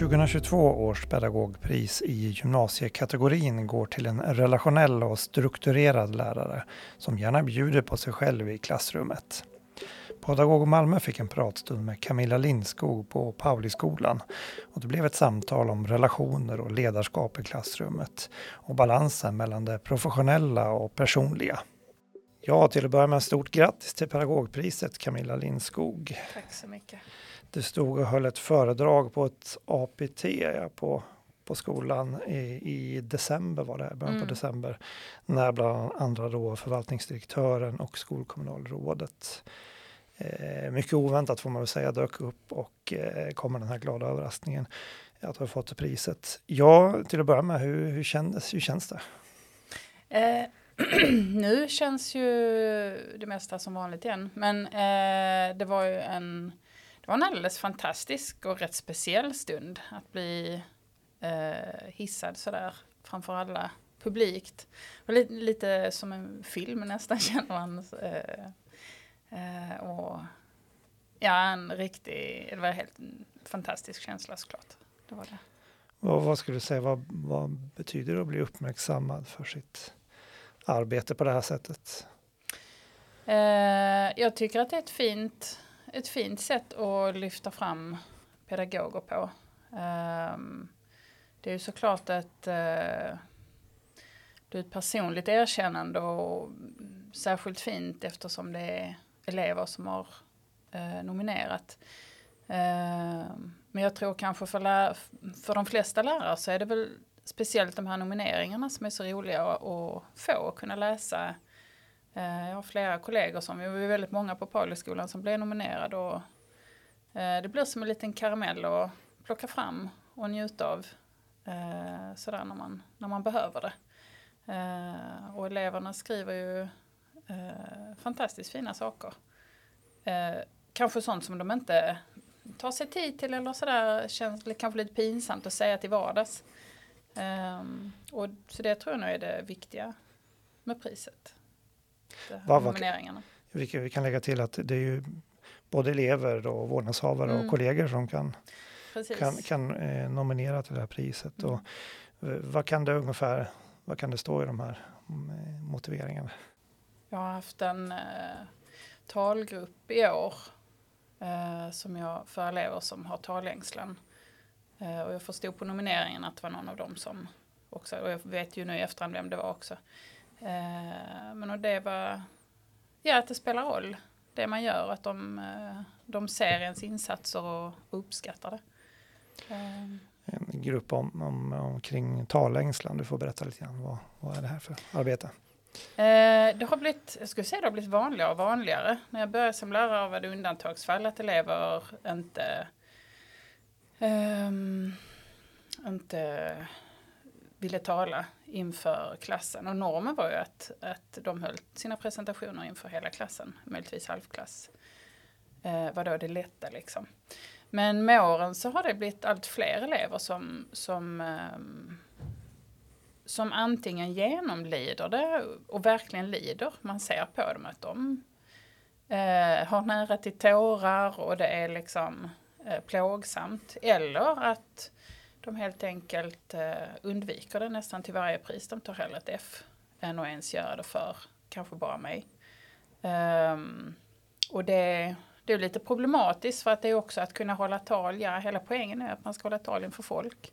2022 års pedagogpris i gymnasiekategorin går till en relationell och strukturerad lärare som gärna bjuder på sig själv i klassrummet. Pedagog Malmö fick en pratstund med Camilla Lindskog på Pauliskolan och det blev ett samtal om relationer och ledarskap i klassrummet och balansen mellan det professionella och personliga. Ja, till att börja med stort grattis till pedagogpriset Camilla Lindskog. Tack så mycket. Du stod och höll ett föredrag på ett APT ja, på, på skolan i, i december var det, början på mm. december. När bland andra då förvaltningsdirektören och skolkommunalrådet eh, mycket oväntat får man väl säga dök upp och eh, kommer den här glada överraskningen att ha fått priset. Ja, till att börja med, hur, hur, kändes, hur känns det? Eh, nu känns ju det mesta som vanligt igen, men eh, det var ju en det var en alldeles fantastisk och rätt speciell stund att bli eh, hissad sådär framför alla publikt. Lite, lite, som en film nästan känner man. Eh, eh, och ja, en riktig, det var helt fantastisk känsla såklart. Det var det. Vad, vad skulle du säga, vad, vad betyder det att bli uppmärksammad för sitt arbete på det här sättet? Eh, jag tycker att det är ett fint ett fint sätt att lyfta fram pedagoger på. Um, det är ju såklart ett, uh, det är ett personligt erkännande och särskilt fint eftersom det är elever som har uh, nominerat. Uh, men jag tror kanske för, lär, för de flesta lärare så är det väl speciellt de här nomineringarna som är så roliga att, att få och kunna läsa Eh, jag har flera kollegor som, vi var väldigt många på Pauliskolan som blev nominerade och eh, det blir som en liten karamell att plocka fram och njuta av eh, sådär när man, när man behöver det. Och eleverna skriver ju fantastiskt fina saker. Kanske sånt som de inte tar sig tid till eller sådär känns kanske lite pinsamt att säga till vardags. Ehm, och så det tror jag nog är det viktiga med priset nomineringarna. Vi kan, vi kan lägga till att det är ju både elever och vårdnadshavare mm. och kollegor som kan, kan, kan eh, nominera till det här priset. Mm. Och, eh, vad kan det ungefär, vad kan det stå i de här mm, motiveringarna? Jag har haft en eh, talgrupp i år eh, som jag, för elever som har talängslan. Eh, och jag förstod på nomineringen att det var någon av dem som också, och jag vet ju nu i efterhand vem det var också. Eh, men och det var, ja att det spelar roll det man gör, att de, eh, de ser ens insatser och uppskattar det. Eh. En grupp om, om, omkring talängslan, du får berätta lite grann, vad, vad är det här för arbete? Eh, det har blivit, jag skulle säga det har blivit vanligare och vanligare. När jag började som lärare var det undantagsfall att elever inte, um, inte ville tala inför klassen. Och normen var ju att, att de höll sina presentationer inför hela klassen, möjligtvis halvklass. Eh, var då det lätta liksom. Men med åren så har det blivit allt fler elever som, som, eh, som antingen genomlider det och verkligen lider. Man ser på dem att de eh, har nära till tårar och det är liksom eh, plågsamt. Eller att de helt enkelt eh, undviker det nästan till varje pris. De tar hellre ett F än att ens göra det för kanske bara mig. Um, och det, det är lite problematiskt för att det är också att kunna hålla tal. Ja, hela poängen är att man ska hålla tal inför folk.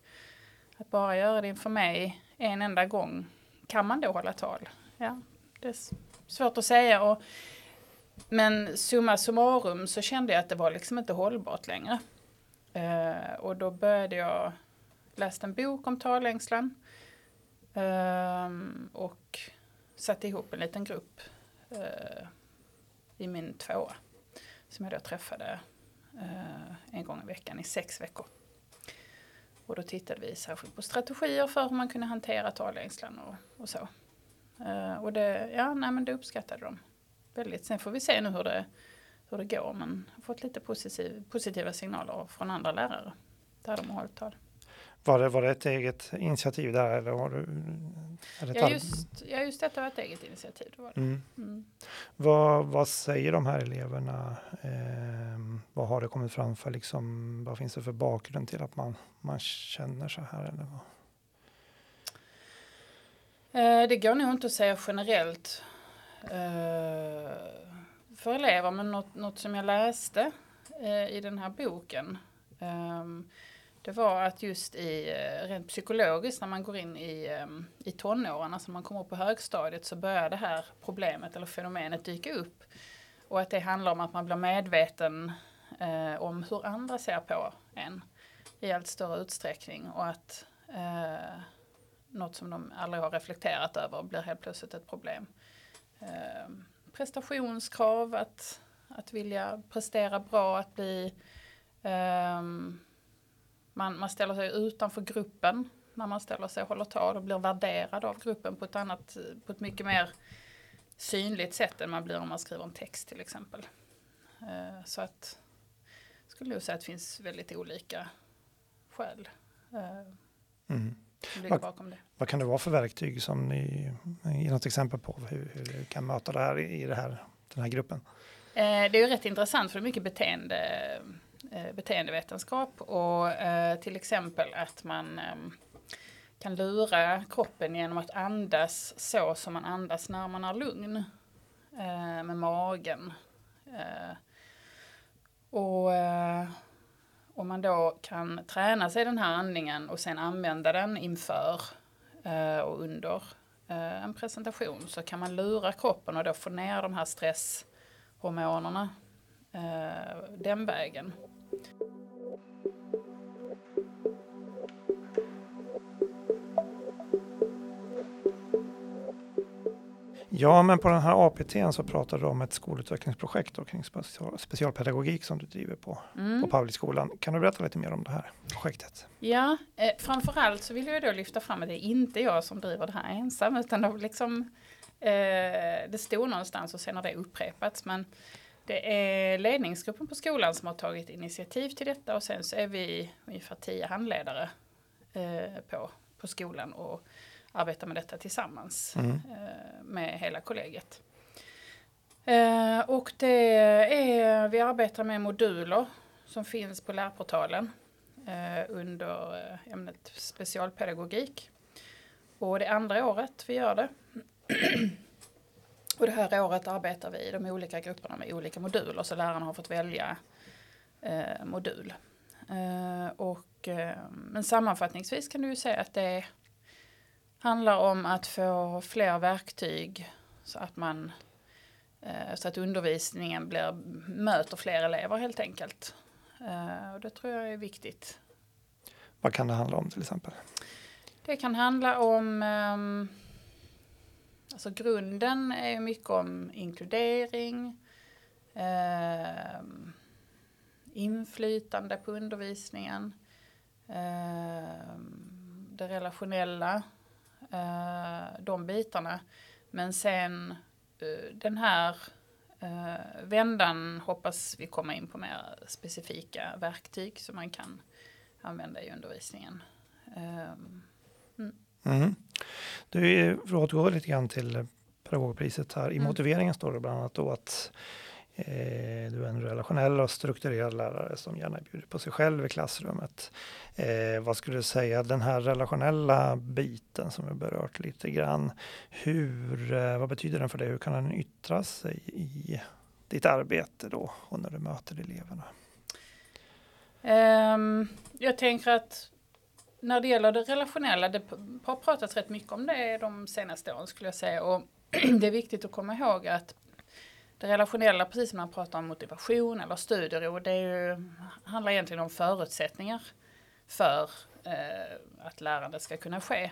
Att bara göra det inför mig en enda gång, kan man då hålla tal? Ja, det är svårt att säga. Och, men summa summarum så kände jag att det var liksom inte hållbart längre. Uh, och då började jag läst en bok om talängslan. Ehm, och satte ihop en liten grupp eh, i min tvåa. Som jag då träffade eh, en gång i veckan i sex veckor. Och då tittade vi särskilt på strategier för hur man kunde hantera talängslan och, och så. Eh, och det, ja, nej, men det uppskattade de väldigt. Sen får vi se nu hur det, hur det går. Men jag har fått lite positiv, positiva signaler från andra lärare där de har hållit tal. Var det, var det ett eget initiativ där eller har du? Är det ja, just, ja, just detta var ett eget initiativ. Var det. Mm. Mm. Vad, vad säger de här eleverna? Eh, vad har det kommit fram för, liksom, vad finns det för bakgrund till att man, man känner så här? Eller vad? Eh, det går nog inte att säga generellt eh, för elever, men något, något som jag läste eh, i den här boken ehm, det var att just i, eh, rent psykologiskt när man går in i, ehm, i tonåren, alltså när man kommer upp på högstadiet så börjar det här problemet eller fenomenet dyka upp. Och att det handlar om att man blir medveten eh, om hur andra ser på en i allt större utsträckning och att eh, något som de aldrig har reflekterat över blir helt plötsligt ett problem. Eh, prestationskrav, att, att vilja prestera bra, att bli eh, man, man ställer sig utanför gruppen när man ställer sig och håller tal och blir värderad av gruppen på ett annat, på ett mycket mer synligt sätt än man blir om man skriver en text till exempel. Eh, så att skulle jag säga att det finns väldigt olika skäl eh, mm. som ligger bakom det. Vad kan det vara för verktyg som ni ger något exempel på hur, hur kan möta det här i det här, den här gruppen? Eh, det är ju rätt intressant för det är mycket beteende Eh, beteendevetenskap och eh, till exempel att man ehm, kan lura kroppen genom att andas så som man andas när man är lugn eh, med magen. Och om man då kan träna sig den här andningen och sen använda den inför och under en presentation så kan man lura kroppen och då få ner de här stresshormonerna den vägen. Ja, men på den här APT så pratar du om ett skolutvecklingsprojekt då, kring special, specialpedagogik som du driver på, mm. på Pavliskolan. Kan du berätta lite mer om det här projektet? Ja, eh, framförallt så vill jag då lyfta fram att det är inte jag som driver det här ensam, utan det, liksom, eh, det stod någonstans och sen har det upprepats. Men det är ledningsgruppen på skolan som har tagit initiativ till detta och sen så är vi ungefär tio handledare eh, på, på skolan och arbetar med detta tillsammans mm. eh, med hela kollegiet. Eh, och det är, vi arbetar med moduler som finns på lärportalen under ämnet specialpedagogik. Och det andra året vi gör det. Och det här året arbetar vi i de olika grupperna med olika moduler så lärarna har fått välja eh, modul. Eh, och, eh, men sammanfattningsvis kan du ju säga att det handlar om att få fler verktyg så att man eh, så att undervisningen blir, möter fler elever helt enkelt. Eh, och det tror jag är viktigt. Vad kan det handla om till exempel? Det kan handla om ehm, Alltså grunden är mycket om inkludering, eh, inflytande på undervisningen, eh, det relationella, eh, de bitarna. Men sen eh, den här eh, vändan hoppas vi komma in på mer specifika verktyg som man kan använda i undervisningen. Ehm, mm. Du, för att återgå lite grann till pedagogpriset här. I mm. motiveringen står det bland annat då att eh, du är en relationell och strukturerad lärare som gärna bjuder på sig själv i klassrummet. Eh, vad skulle du säga, den här relationella biten som vi berört lite grann. Hur, eh, vad betyder den för dig? Hur kan den yttra sig i ditt arbete då och när du möter eleverna? Um, jag tänker att när det gäller det relationella, det har pratats rätt mycket om det de senaste åren skulle jag säga. Och det är viktigt att komma ihåg att det relationella, precis som man pratar om motivation eller studiero, det ju, handlar egentligen om förutsättningar för eh, att lärande ska kunna ske.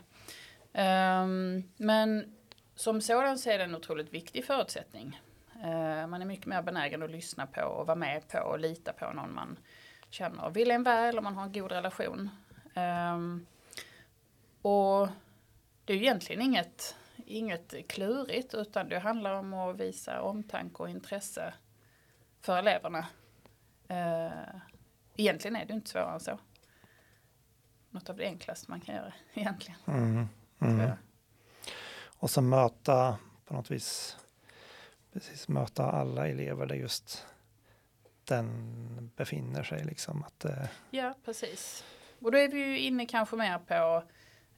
Um, men som sådan så är det en otroligt viktig förutsättning. Uh, man är mycket mer benägen att lyssna på och vara med på och lita på någon man känner och vill en väl och man har en god relation. Um, och det är egentligen inget, inget klurigt utan det handlar om att visa omtanke och intresse för eleverna. Uh, egentligen är det inte svårare än så. något av det enklaste man kan göra egentligen. Mm. Mm. Och så möta på något vis, precis möta alla elever där just den befinner sig. Liksom. Att, eh, Ja, precis. Och då är vi ju inne kanske mer på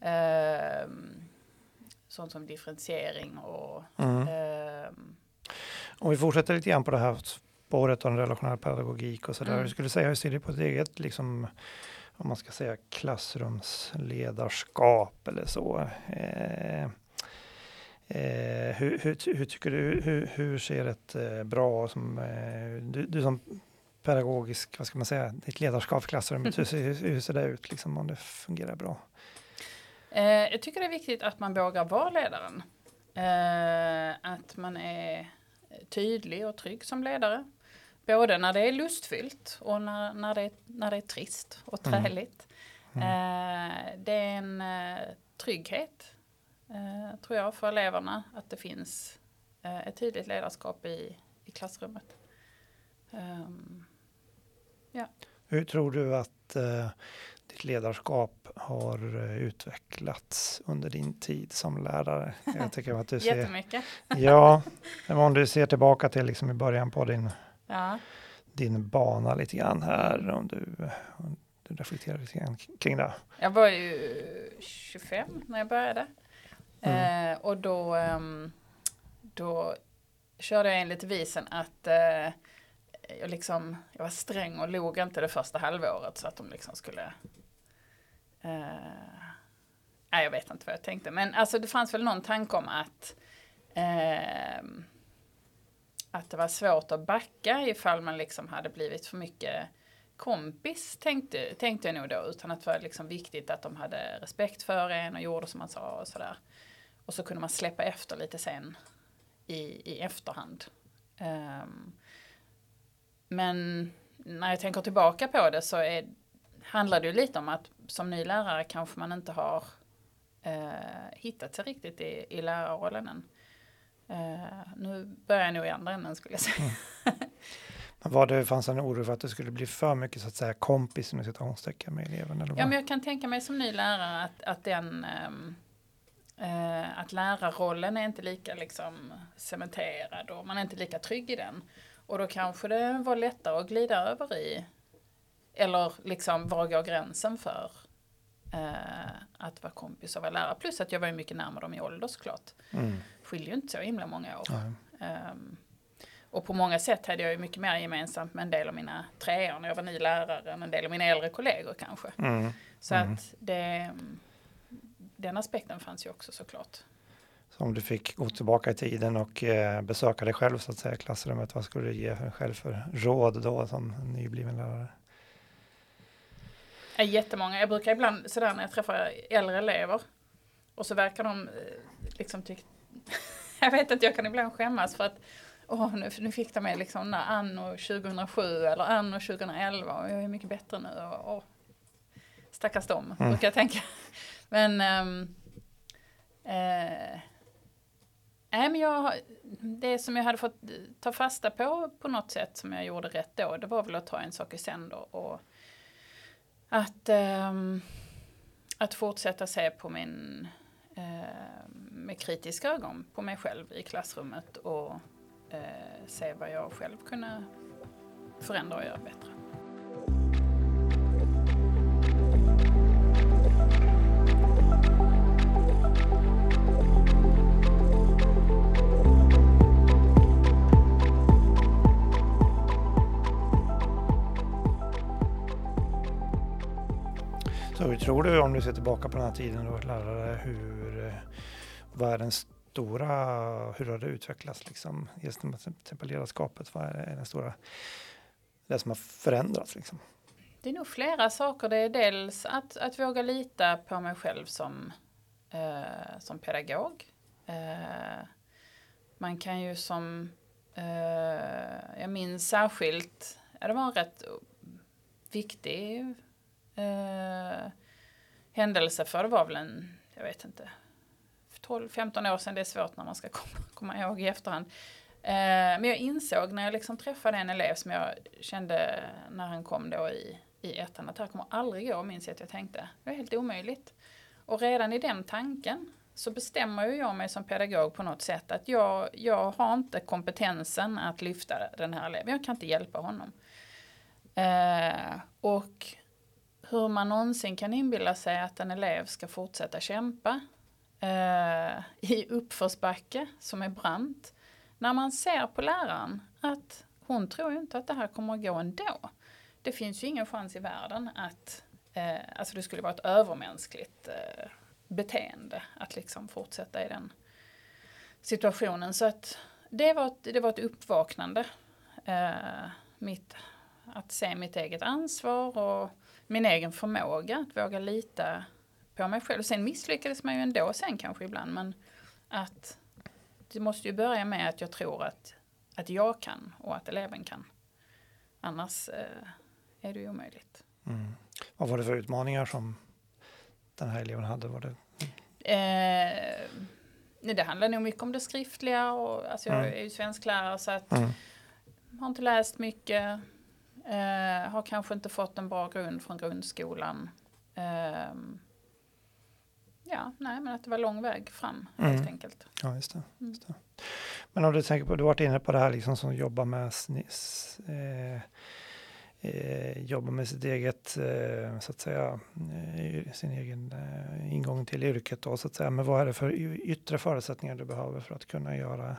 ehm, sånt som differentiering och mm. ehm, Om vi fortsätter lite grann på det här spåret om relationell pedagogik och så där. Mm. Jag skulle säga, hur ser du på ett eget, liksom, om man ska säga klassrumsledarskap eller så? Eh, eh, hur, hur, hur tycker du, hur, hur ser ett eh, bra, som, eh, du, du som pedagogisk, vad ska man säga, ditt ledarskap i klassrummet, hur, ser, hur ser det ut liksom, om det fungerar bra? Eh, jag tycker det är viktigt att man vågar vara ledaren. Eh, att man är tydlig och trygg som ledare. Både när det är lustfyllt och när, när, det, är, när det är trist och Mm. träligt. Eh, det är en eh, trygghet, eh, tror jag, för eleverna. Att det finns eh, ett tydligt ledarskap i, i klassrummet. Ehm, Hur tror du att eh, ditt ledarskap har eh, utvecklats under din tid som lärare? Jag tycker att du ser, jättemycket. ja, om du ser tillbaka till liksom i början på din, Ja. din bana lite grann här, om du, om du reflekterar lite grann kring det. Jag var ju 25 när jag började. Mm. Eh, och då, ehm, då körde jag enligt visen att eh, jag, liksom, jag var sträng och log inte det första halvåret så att de liksom skulle... Eh, nej, jag vet inte vad jag tänkte. Men alltså, det fanns väl någon tanke om att eh, att det var svårt att backa ifall man liksom hade blivit för mycket kompis tänkte, tänkte jag nog då. Utan att det var liksom viktigt att de hade respekt för en och gjorde som man sa och sådär. Och så kunde man släppa efter lite sen i, i efterhand. Ehm, men när jag tänker tillbaka på det så är, handlar det ju lite om att som ny lärare kanske man inte har eh, hittat sig riktigt i, i lärarrollen än. Eh, nu börjar jag nog i andra änden skulle jag säga. Men var det fanns en oro för att det skulle bli för mycket så att säga kompis med citationstecken med eleven? Eller vad? Ja, men jag kan tänka mig som ny lärare att, att den eh, att lärarrollen är inte lika liksom cementerad och man är inte lika trygg i den. Och då kanske det var lättare att glida över i eller liksom var går gränsen för eh, att vara kompis och vara lärare. Plus att jag var mycket närmare dem i ålder såklart. Mm. Skiljer ju inte så himla många år. Ehm, och på många sätt hade jag ju mycket mer gemensamt med en del av mina treor när jag var ny lärare än en del av mina äldre kollegor kanske. Mm. Så Mm. att det, den aspekten fanns ju också såklart. Om du fick gå tillbaka i tiden och eh, besöka dig själv så att säga klassrummet, vad skulle du ge dig själv för råd då som nybliven lärare? Jättemånga. Jag brukar ibland sådär när jag träffar äldre elever och så verkar de eh, liksom tycka jag vet att jag kan ibland skämmas för att åh, nu, nu fick de mig liksom när anno 2007 eller anno 2011 och jag är mycket bättre nu. Och, och, stackars dem, Mm. brukar jag tänka. Men ehm, eh, nej, men jag, det som jag hade fått eh, ta fasta på på något sätt som jag gjorde rätt då, det var väl att ta en sak i sänder och att, ehm, att fortsätta se på min eh, med kritiska ögon på mig själv i klassrummet och eh, se vad jag själv kunde förändra och göra bättre. Tror du om du ser tillbaka på den här tiden då lärare, hur, eh, vad är den stora, hur har det utvecklats liksom? Just med till exempel ledarskapet, vad är den stora, det som har förändrats liksom? Det är nog flera saker. Det är dels att, att våga lita på mig själv som, eh, som pedagog. Eh, man kan ju som, eh, jag minns särskilt, ja, det var en rätt viktig eh, händelse för det var väl en, jag vet inte, 12-15 år sedan, det är svårt när man ska komma, komma ihåg i efterhand. Eh, men jag insåg när jag liksom träffade en elev som jag kände när han kom då i i ettan att det här kommer aldrig gå, minns jag att jag tänkte. Det är helt omöjligt. Och redan i den tanken så bestämmer ju jag mig som pedagog på något sätt att jag, jag har inte kompetensen att lyfta den här eleven. Jag kan inte hjälpa honom. Eh, och hur man någonsin kan inbilla sig att en elev ska fortsätta kämpa eh, i uppförsbacke som är brant. När man ser på läraren att hon tror ju inte att det här kommer att gå ändå. Det finns ju ingen chans i världen att eh, alltså det skulle vara ett övermänskligt eh, beteende att liksom fortsätta i den situationen. Så att det var ett, det var ett uppvaknande. Eh, mitt, att se mitt eget ansvar och min egen förmåga att våga lita på mig själv. Sen misslyckades man ju ändå sen kanske ibland men att det måste ju börja med att jag tror att, att jag kan och att eleven kan. Annars eh, är det ju omöjligt. Mm. Vad var det för utmaningar som den här eleven hade? Var det... Eh, nej, det handlar nog mycket om det skriftliga och alltså jag mm. är ju svensklärare så att mm. har inte läst mycket. Eh, har kanske inte fått en bra grund från grundskolan. Eh, ja, nej men att det var lång väg fram mm. helt enkelt. Ja, just det, mm. just det. Men om du tänker på, du har varit inne på det här liksom som jobbar med eh, eh, jobba med sitt eget, eh, så att säga, eh, sin egen eh, ingång till yrket då, så att säga. Men vad är det för yttre förutsättningar du behöver för att kunna göra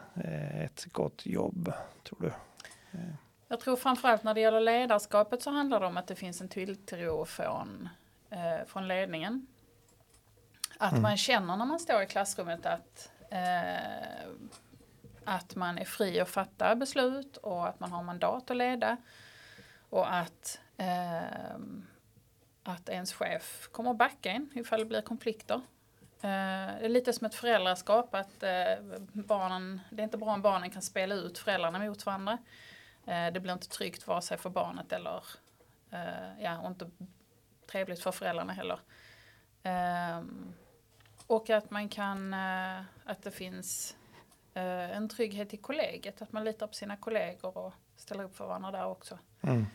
ett gott jobb, tror du? Eh. Jag tror framförallt när det gäller ledarskapet så handlar det om att det finns en tilltro från, från ledningen. Att mm. man känner när man står i klassrummet att att man är fri att fatta beslut och att man har mandat att leda. Och att, eh, att ens chef kommer att backa en ifall det blir konflikter. Eh, det är lite som ett föräldraskap att eh, barnen, det är inte bra om barnen kan spela ut föräldrarna mot varandra. Eh, det blir inte tryggt vare sig för barnet eller eh, ja, och inte trevligt för föräldrarna heller. Ehm, och att man kan, eh, att det finns en trygghet i kollegiet, att man litar på sina kollegor och ställer upp för varandra där också. Mm.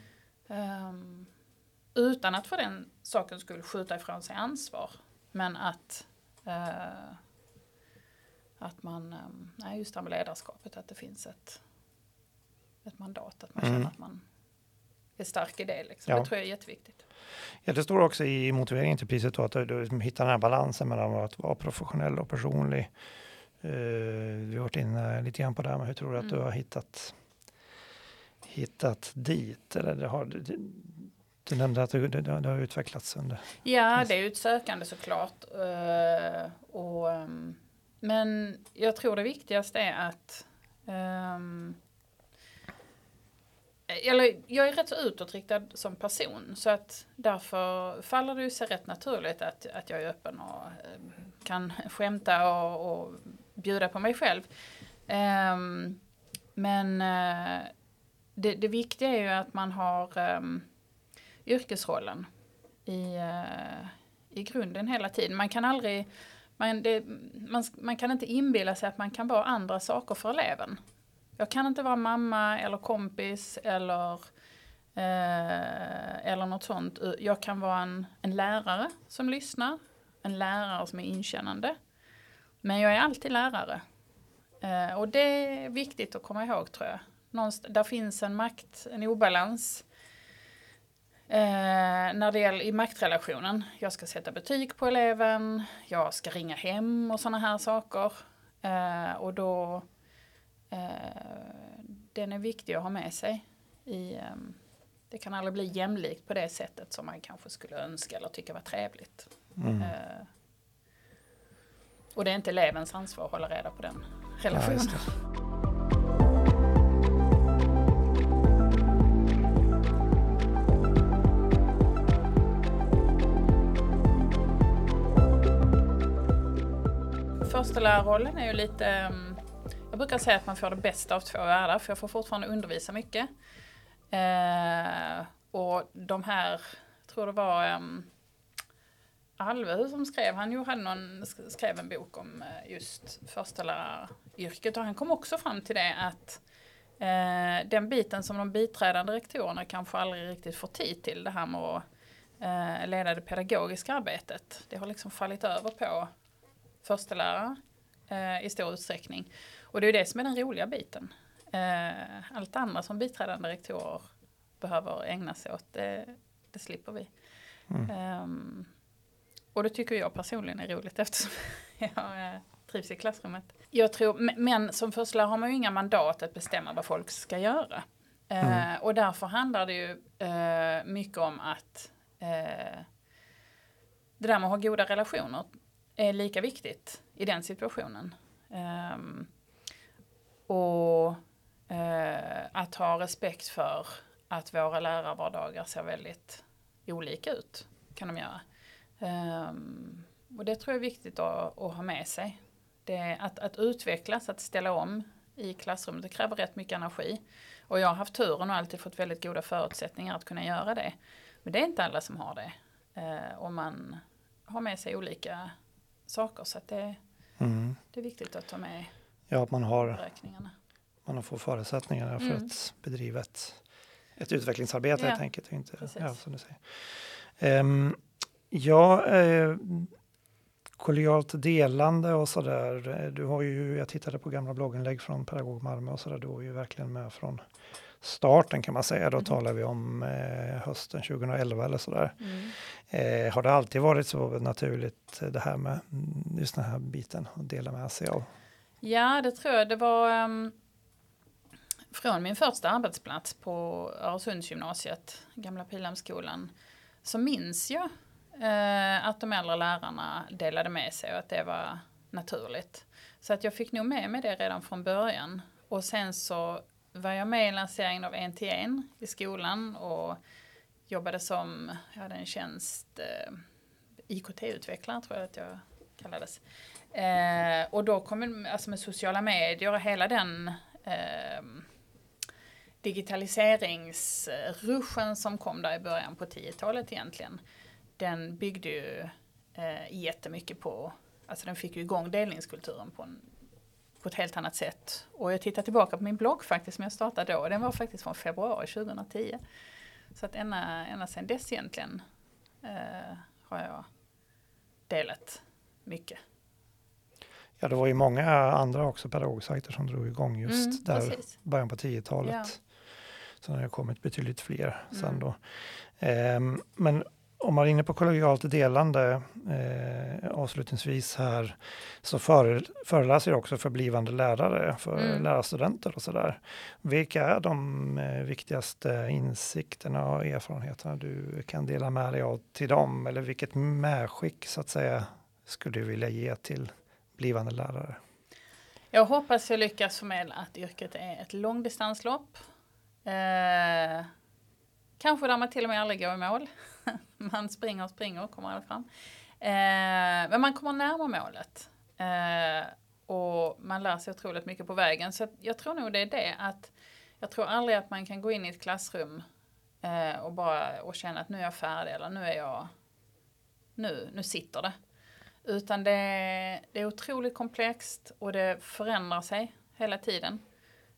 Um, utan att för den saken skulle skjuta ifrån sig ansvar. Men att, uh, att man, um, nej just det här med ledarskapet, att det finns ett, ett mandat, att man mm. känner att man är stark i det. Liksom. Ja. Det tror jag är jätteviktigt. Ja, det står också i motiveringen till priset då, att du, du hittar den här balansen mellan att vara professionell och personlig. Uh, vi har varit inne lite grann på det här, men hur tror du att mm. du har hittat hittat dit? Eller det har, du, du nämnde att det, det, det, har utvecklats under... Ja, det är ju ett sökande såklart. Uh, och, um, men jag tror det viktigaste är att um, Eh, eller jag är rätt så utåtriktad som person så att därför faller det sig rätt naturligt att, att jag är öppen och ehm, kan skämta och, och bjuda på mig själv. Um, men uh, det, det viktiga är ju att man har um, yrkesrollen i, uh, i grunden hela tiden. Man kan aldrig, man, det, man, man kan inte inbilla sig att man kan vara andra saker för eleven. Jag kan inte vara mamma eller kompis eller, eh, eller något sånt. Jag kan vara en, en lärare som lyssnar, en lärare som är inkännande. Men jag är alltid lärare. Eh, och det är viktigt att komma ihåg tror jag någonstans, där finns en makt, en obalans. Eh, när det gäller i maktrelationen. Jag ska sätta betyg på eleven, jag ska ringa hem och sådana här saker. Eh, och då, den är viktig att ha med sig. I, ehm, det kan aldrig bli jämlikt på det sättet som man kanske skulle önska eller tycka var trevligt. Mm. Eh, och det är inte elevens ansvar att hålla reda på den relationen. Ja, förstelärarrollen är ju lite, jag brukar säga att man får det bästa av två världar för jag får fortfarande undervisa mycket. Eh, och de här, jag tror det var um, Alve som skrev, han hade någon, skrev en bok om eh, just försteläraryrket och han kom också fram till det att Eh, den biten som de biträdande rektorerna kanske aldrig riktigt får tid till, det här med att eh, leda det pedagogiska arbetet. Det har liksom fallit över på förstelärare eh, i stor utsträckning. Och det är det som är den roliga biten. Eh, allt andra som biträdande rektorer behöver ägna sig åt, det, det slipper vi. Mm. Um, och det tycker jag personligen är roligt eftersom jag eh, trivs i klassrummet. Jag tror, men som förstelärare har man ju inga mandat att bestämma vad folk ska göra. Eh, mm. Uh, och därför handlar det ju uh, mycket om att uh, det där med att ha goda relationer är lika viktigt i den situationen. Um, och att ha respekt för att våra lärarvardagar ser väldigt olika ut. Kan de göra. Um, och det tror jag är viktigt att, att ha med sig. Det, att, att utvecklas, att ställa om i klassrummet, det kräver rätt mycket energi. Och jag har haft turen och alltid fått väldigt goda förutsättningar att kunna göra det. Men det är inte alla som har det. Eh, och man har med sig olika saker. Så det, mm. det är viktigt att ta med ja, att man har, beräkningarna. Man får förutsättningar för mm. att bedriva ett, ett utvecklingsarbete ja. helt enkelt. Inte, ja, som du säger. Um, Ja, eh, kollegialt delande och sådär. Du har ju, jag tittade på gamla blogginlägg från Pedagog Malmö och sådär. Du var ju verkligen med från starten kan man säga. Då mm. talar vi om eh, hösten 2011 eller sådär. Mm. Eh, har det alltid varit så naturligt det här med mm, just den här biten att dela med sig av? Ja, det tror jag. Det var um, från min första arbetsplats på Öresundsgymnasiet, gamla Pilhamnsskolan, så minns jag uh, att de äldre lärarna delade med sig och att det var naturligt. Så att jag fick nog med mig det redan från början. Och sen så var jag med i lanseringen av en till en i skolan och jobbade som, jag hade en tjänst, eh, IKT-utvecklare tror jag att jag kallades. Eh, och då kom alltså med sociala medier och hela den eh, digitaliseringsruschen som kom där i början på 10-talet egentligen den byggde ju eh, jättemycket på, alltså den fick ju igång delningskulturen på, en, på ett helt annat sätt. Och jag tittar tillbaka på min blogg faktiskt som jag startade då, den var faktiskt från februari 2010. Så att ända, ända sedan dess egentligen eh, har jag delat mycket. Ja, det var ju många andra också pedagogsajter som drog igång just mm, där precis. början på 10-talet. Ja. Det har kommit betydligt fler mm. sen då. Um, men om man är inne på kollegialt delande eh, avslutningsvis här så för, föreläser jag också för blivande lärare, för mm. lärarstudenter och sådär. Vilka är de eh, viktigaste insikterna och erfarenheterna du kan dela med dig av till dem? Eller vilket medskick så att säga skulle du vilja ge till blivande lärare? Jag hoppas jag lyckas förmedla att yrket är ett långdistanslopp. Eh, kanske där man till och med aldrig går i mål. man springer och springer och kommer aldrig fram. Eh, men man kommer närmare målet. Eh, och man lär sig otroligt mycket på vägen. Så jag tror nog det är det att jag tror aldrig att man kan gå in i ett klassrum eh, och bara och känna att nu är jag färdig eller nu är jag nu, nu sitter det. Utan det, det är otroligt komplext och det förändrar sig hela tiden.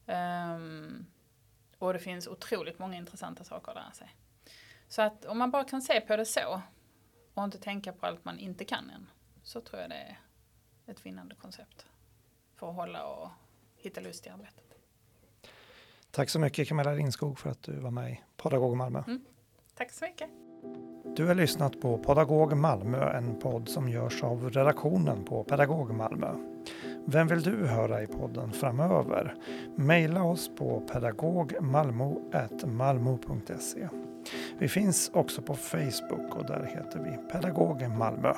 Um, och det finns otroligt många intressanta saker att lära sig. Så att om man bara kan se på det så och inte tänka på allt man inte kan än så tror jag det är ett vinnande koncept för att hålla och hitta lust i arbetet. Tack så mycket Camilla Lindskog för att du var med i Podagog Malmö. Mm. Tack så mycket. Du har lyssnat på Podagog Malmö, en podd som görs av redaktionen på Pedagog Malmö. Vem vill du höra i podden framöver? Maila oss på pedagogmalmo.malmo.se. Vi finns också på Facebook och där heter vi Pedagog Malmö.